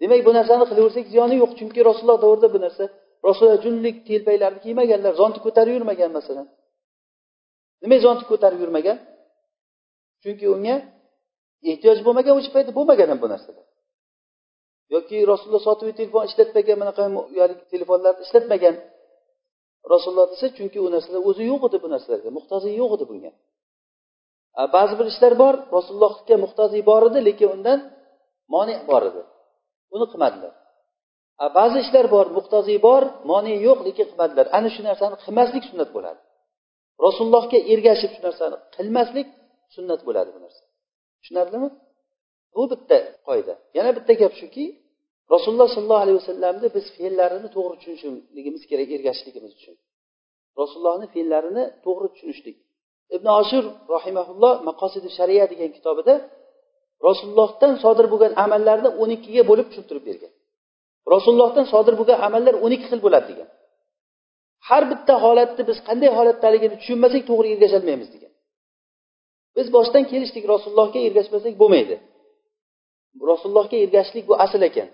Demak bu narsani qilaversak ziyoni yo'q chunki rasululloh davrida bu narsa. Rasululloh junlik telpaklarni kiymaganlar zonti ko'tarib yurmagan masalan. Nimaga zonti ko'tarib yurmagan. Chunki unga ehtiyoj bo'lmagan o'sha paytda bo'lmagan ham bu narsada yoki rasululloh sotuv telefon ishlatmagan bunaqa telefonlarni ishlatmagan rasululloh desa chunki u narsalar o'zi yo'q edi bu narsalarga muhtoji yo'q edi bunga. Ba'zi bir ishlar bor rasulullohga muhtojiy bor edi lekin undan moni bor edi. Uni qilmadilar. Ba'zi ishlar bor muhtojiy bor moni yo'q lekin qilmadilar. Ana shu narsani qilmaslik sunnat bo'ladi. Rasulullohga ergashib shu narsani qilmaslik sunnat bo'ladi bu narsa. Tushunarlimi? Bu bitta qoida. Yana bitta gap shuki rasululloh sollallohu alayhi vasallamni biz fe'llarini to'g'ri tushunishligimiz kerak ergashishligimiz uchun. Rasulullohni fe'llarini to'g'ri tushunishlik. Ibn oshur rahimaulloh maqosidi shariya degan kitobida rasulullohdan sodir bo'lgan amallarni o'n ikkiga bo'lib tushuntirib bergan. Rasulullohdan sodir bo'lgan amallar o'n ikki xil bo'ladi degan. Har bitta holatni biz qanday holatdaligini tushunmasak to'g'ri ergasholmaymiz degan biz boshdan kelishdik rasulullohga ergashmasak bo'lmaydi. Rasulullohga ergashishlik bu asl ekan.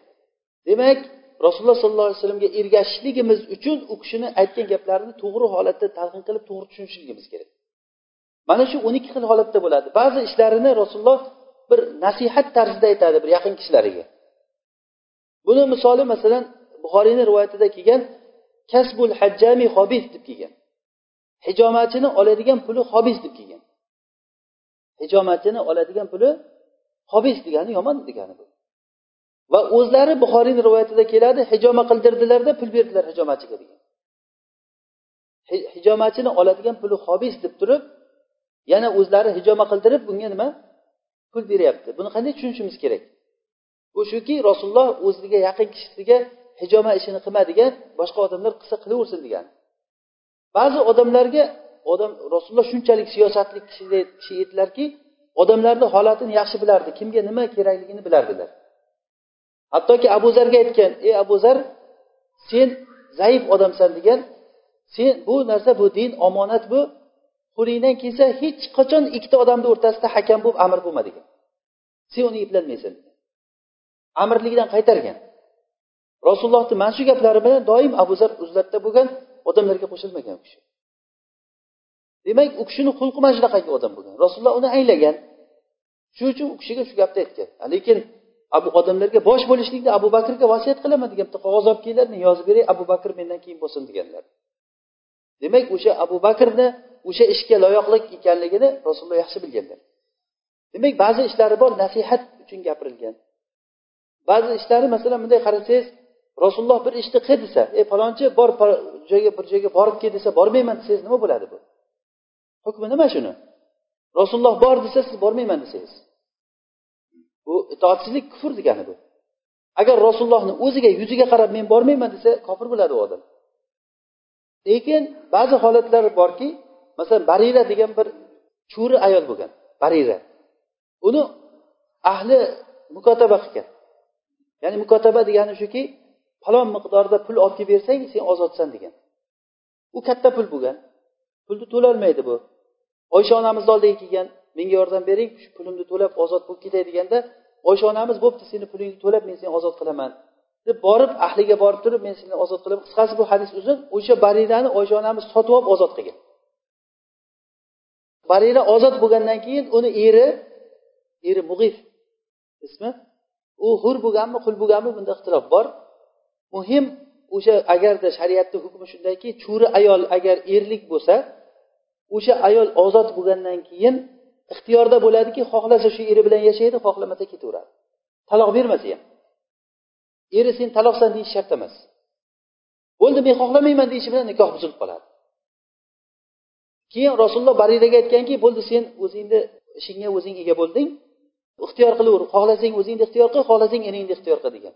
Demak rasululloh sollallohu alayhi vasallamga ergashishligimiz uchun u kishini aytgan gaplarini to'g'ri holatda talqin qilib to'g'ri tushunishligimiz kerak. Mana shu o'n ikki xil holatda bo'ladi. Ba'zi ishlarini rasululloh bir nasihat tarzida aytadi bir yaqin kishilariga buni misoli masalan buxoriyni rivoyatida kelgan kasbul hajjami hobiz deb kelgan. Hijomatchini oladigan puli hobiz deb kelgan. Hijomatchini oladigan puli hobis degani yomon degani bu. Va o'zlari buxoriyni rivoyatida keladi hijoma qildirdilarda pul berdilar hijomachiga degan. Hijomachini oladigan puli hobis deb turib yana o'zlari hijoma qildirib bunga nima? Pul beryapti. Buni qanday tushunishimiz kerak? Bu shuki rasululloh o'ziga yaqin kishisiga hijoma ishini qilma degan boshqa odamlar qilsa qilaversin degan. Ba'zi odamlarga odam rasululloh shunchalik siyosatli kishi edilarki odamlarni holatini yaxshi bilardi kimga nima kerakligini bilardilar. Hattoki abu zarga aytgan ey abu zar sen zaif odamsan degan sen bu narsa bu din omonat bu. Qo'lingdan kelsa hech qachon ikkita odamni o'rtasida hakam bo'lib amir bo'lma degan. Sen uni eplanmaysan amirligidan qaytargan. Rasulullohni mana shu gaplari bilan doim abu zar uzlatda bo'lgan odamlarga qo'shilmagan u kishi. Demak u kishini xulqi mana shunaqangi odam bo'lgan. Rasululloh uni anglagan. Shuning uchun u kishiga shu gapni aytgan. Lekin abu odamlarga bosh bo'lishlikda abu bakrga vasiyat qilaman degan bitta qog'oz olib kelinglar men yozib beray abu bakr mendan keyin bo'lsin deganlar. Demak o'sha abu bakrni o'sha ishga loyiqlik ekanligini rasululloh yaxshi bilganlar. Demak ba'zi ishlari bor nasihat uchun gapirilgan. Ba'zi ishlari masalan bunday qarasangiz rasululloh bir ishni qil desa ey falonchi bor joyga bir joyga borib kel desa bormayman desangiz nima bo'ladi bu? Hukmi nima shuni? Rasululloh bor desa siz bormayman desangiz. Bu itoatsizlik kufr degani bu. Agar rasulullohni o'ziga yuziga qarab men bormayman desa kofir bo'ladi u odam. Lekin ba'zi holatlar borki masalan barira degan bir cho'ri ayol bo'lgan barira. Uni ahli mukotaba qilgan ya'ni mukotaba degani shuki falon miqdorda pul olib kelib bersang sen ozodsan degan. U katta pul bo'lgan. Pulni to'lolmaydi bu. Oysha onamizni oldiga kelgan menga yordam bering shu pulimni to'lab ozod bo'lib ketay deganda oysha onamiz bo'pti seni pulingni to'lab men seni ozod qilaman. Deb borib ahliga borib turib men seni ozod qilaman. Qisqasi bu hadis uzun. O'sha barirani oysha onamiz sotib olib ozod qilgan. Barira ozod bo'lgandan keyin uni eri eri mug'if ismi u hur bo'lganmi qul bo'lganmi bunda ixtilof bor. Muhim o'sha agarda shariatni hukmi shundayki cho'ri ayol agar erlik bo'lsa o'sha ayol ozod bo'lgandan keyin ixtiyorda bo'ladiki xohlasa shu eri bilan yashaydi xohlamasa ketaveradi. Taloq bermasa ham eri sen taloqsan deyish shart emas. Bo'ldi men xohlamayman deyishi bilan nikoh buzilib qoladi. Keyin rasululloh bariraga aytganki bo'ldi sen o'zingni ishingga o'zing ega bo'lding. Ixtiyor qilaver xohlasang o'zingni ixtiyor qil xohlasang eringni ixtiyor qil degan.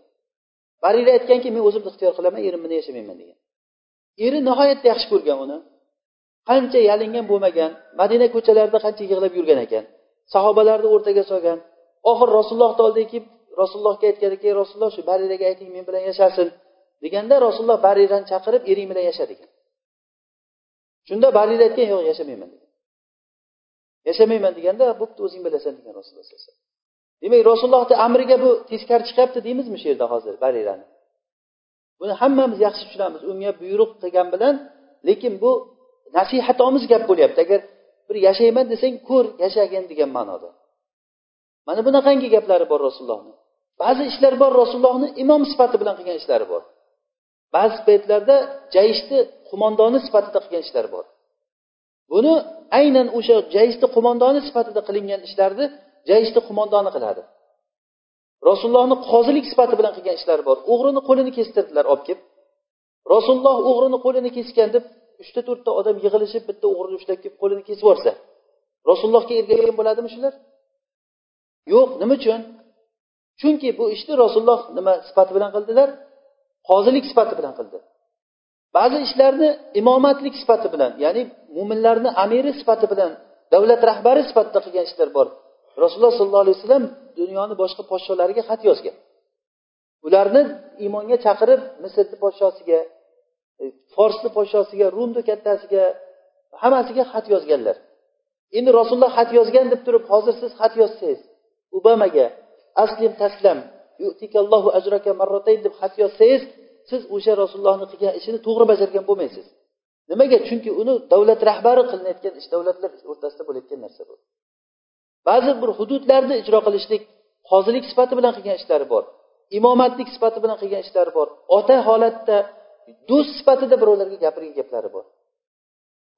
Barira aytganki men o'zimni ixtiyor qilaman erim bilan yashamayman degan. Eri nihoyatda yaxshi ko'rgan uni. Qancha yalingan bo'lmagan madina ko'chalarida qancha yig'lab yurgan ekan sahobalarni o'rtaga solgan. Oxiri rasulullohni oldiga kelib rasulullohga aytganki rasululloh shu bariraga ayting men bilan yashasin deganda rasululloh barirani chaqirib ering bilan yasha degan shunda barira aytgan yo'q yashamayman degan. Yashamayman deganda bo'pti o'zing bilasan degan rasululloh sallallohu alayhi vasallam. Demak rasulullohni amriga bu teskari chiqyapti deymizmi shu yerda hozir barirani buni hammamiz yaxshi tushunamiz. Unga buyruq qilgan bilan lekin bu nasihatomiz gap bo'lyapti. Agar bir yashayman desang ko'r yashagin degan ma'noda. Mana bunaqangi gaplari bor rasulullohni ba'zi ishlar bor rasulullohni imom sifati bilan qilgan ishlari bor. Ba'zi paytlarda jayishni qo'mondoni sifatida qilgan ishlari bor. Buni aynan o'sha jayishni qo'mondoni sifatida qilingan ishlarni jayishni qo'mondoni qiladi. Rasulullohni qozilik sifati bilan qilgan ishlari bor. O'g'rini qo'lini kestirdilar olib kelib. Rasululloh o'g'rini qo'lini kesgan deb uchta to'rtta odam yig'ilishib bitta o'g'rini ushlab kelib qo'lini kesib yuborsa rasulullohga ergashgan bo'ladimi shular yo'q nima uchun? Chunki bu ishni rasululloh nima sifati bilan qildilar? Qozilik sifati bilan qildi. Ba'zi ishlarni imomatlik sifati bilan ya'ni mo'minlarni amiri sifati bilan davlat rahbari sifatida qilgan ishlar bor. Rasululloh sollallohu alayhi vasallam dunyoni boshqa podsholariga xat yozgan. Ularni iymonga chaqirib misrni podshosiga E, forsni podshosiga rumni kattasiga hammasiga xat yozganlar. Endi rasululloh xat yozgan deb turib hozir siz xat yozsangiz obamaga aslim taslam ajraka marratayn deb xat yozsangiz siz o'sha rasulullohni qilgan ishini to'g'ri bajargan bo'lmaysiz. Nimaga? Chunki uni davlat rahbari qilinayotgan ish davlatlar o'rtasida bo'layotgan narsa bu. Ba'zi bir hududlarni ijro qilishlik qozilik sifati bilan qilgan ishlari bor imomatlik sifati bilan qilgan ishlari bor. Ota holatda do'st sifatida birovlarga gapirgan gaplari bor.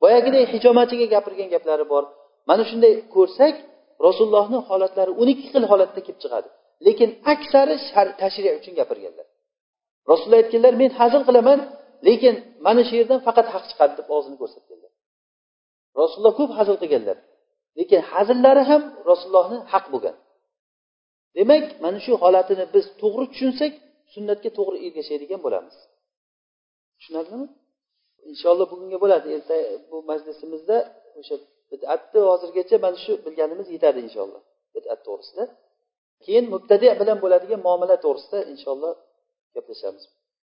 Boyagidek hijomatchiga gapirgan gaplari bor. Mana shunday ko'rsak rasulullohni holatlari o'n ikki xil holatda kelib chiqadi. Lekin aksari tashriy uchun gapirganlar. Rasululloh aytganlar men hazil qilaman lekin mana shu yerdan faqat haq chiqadi deb og'zini ko'rsatganlar. Rasululloh ko'p hazil qilganlar. Lekin hazillari ham rasulullohni haq bo'lgan. Demak mana shu holatini biz to'g'ri tushunsak sunnatga to'g'ri ergashadigan bo'lamiz. Tushunarlimi? Inshaalloh bugunga bo'ladi. Erta bu majlisimizda o'sha bid'atni hozirgacha mana shu bilganimiz yetadi inshaalloh. Bid'at to'g'risida. Keyin mubtadi bilan bo'ladigan muomala to'g'risida inshaalloh gaplashamiz.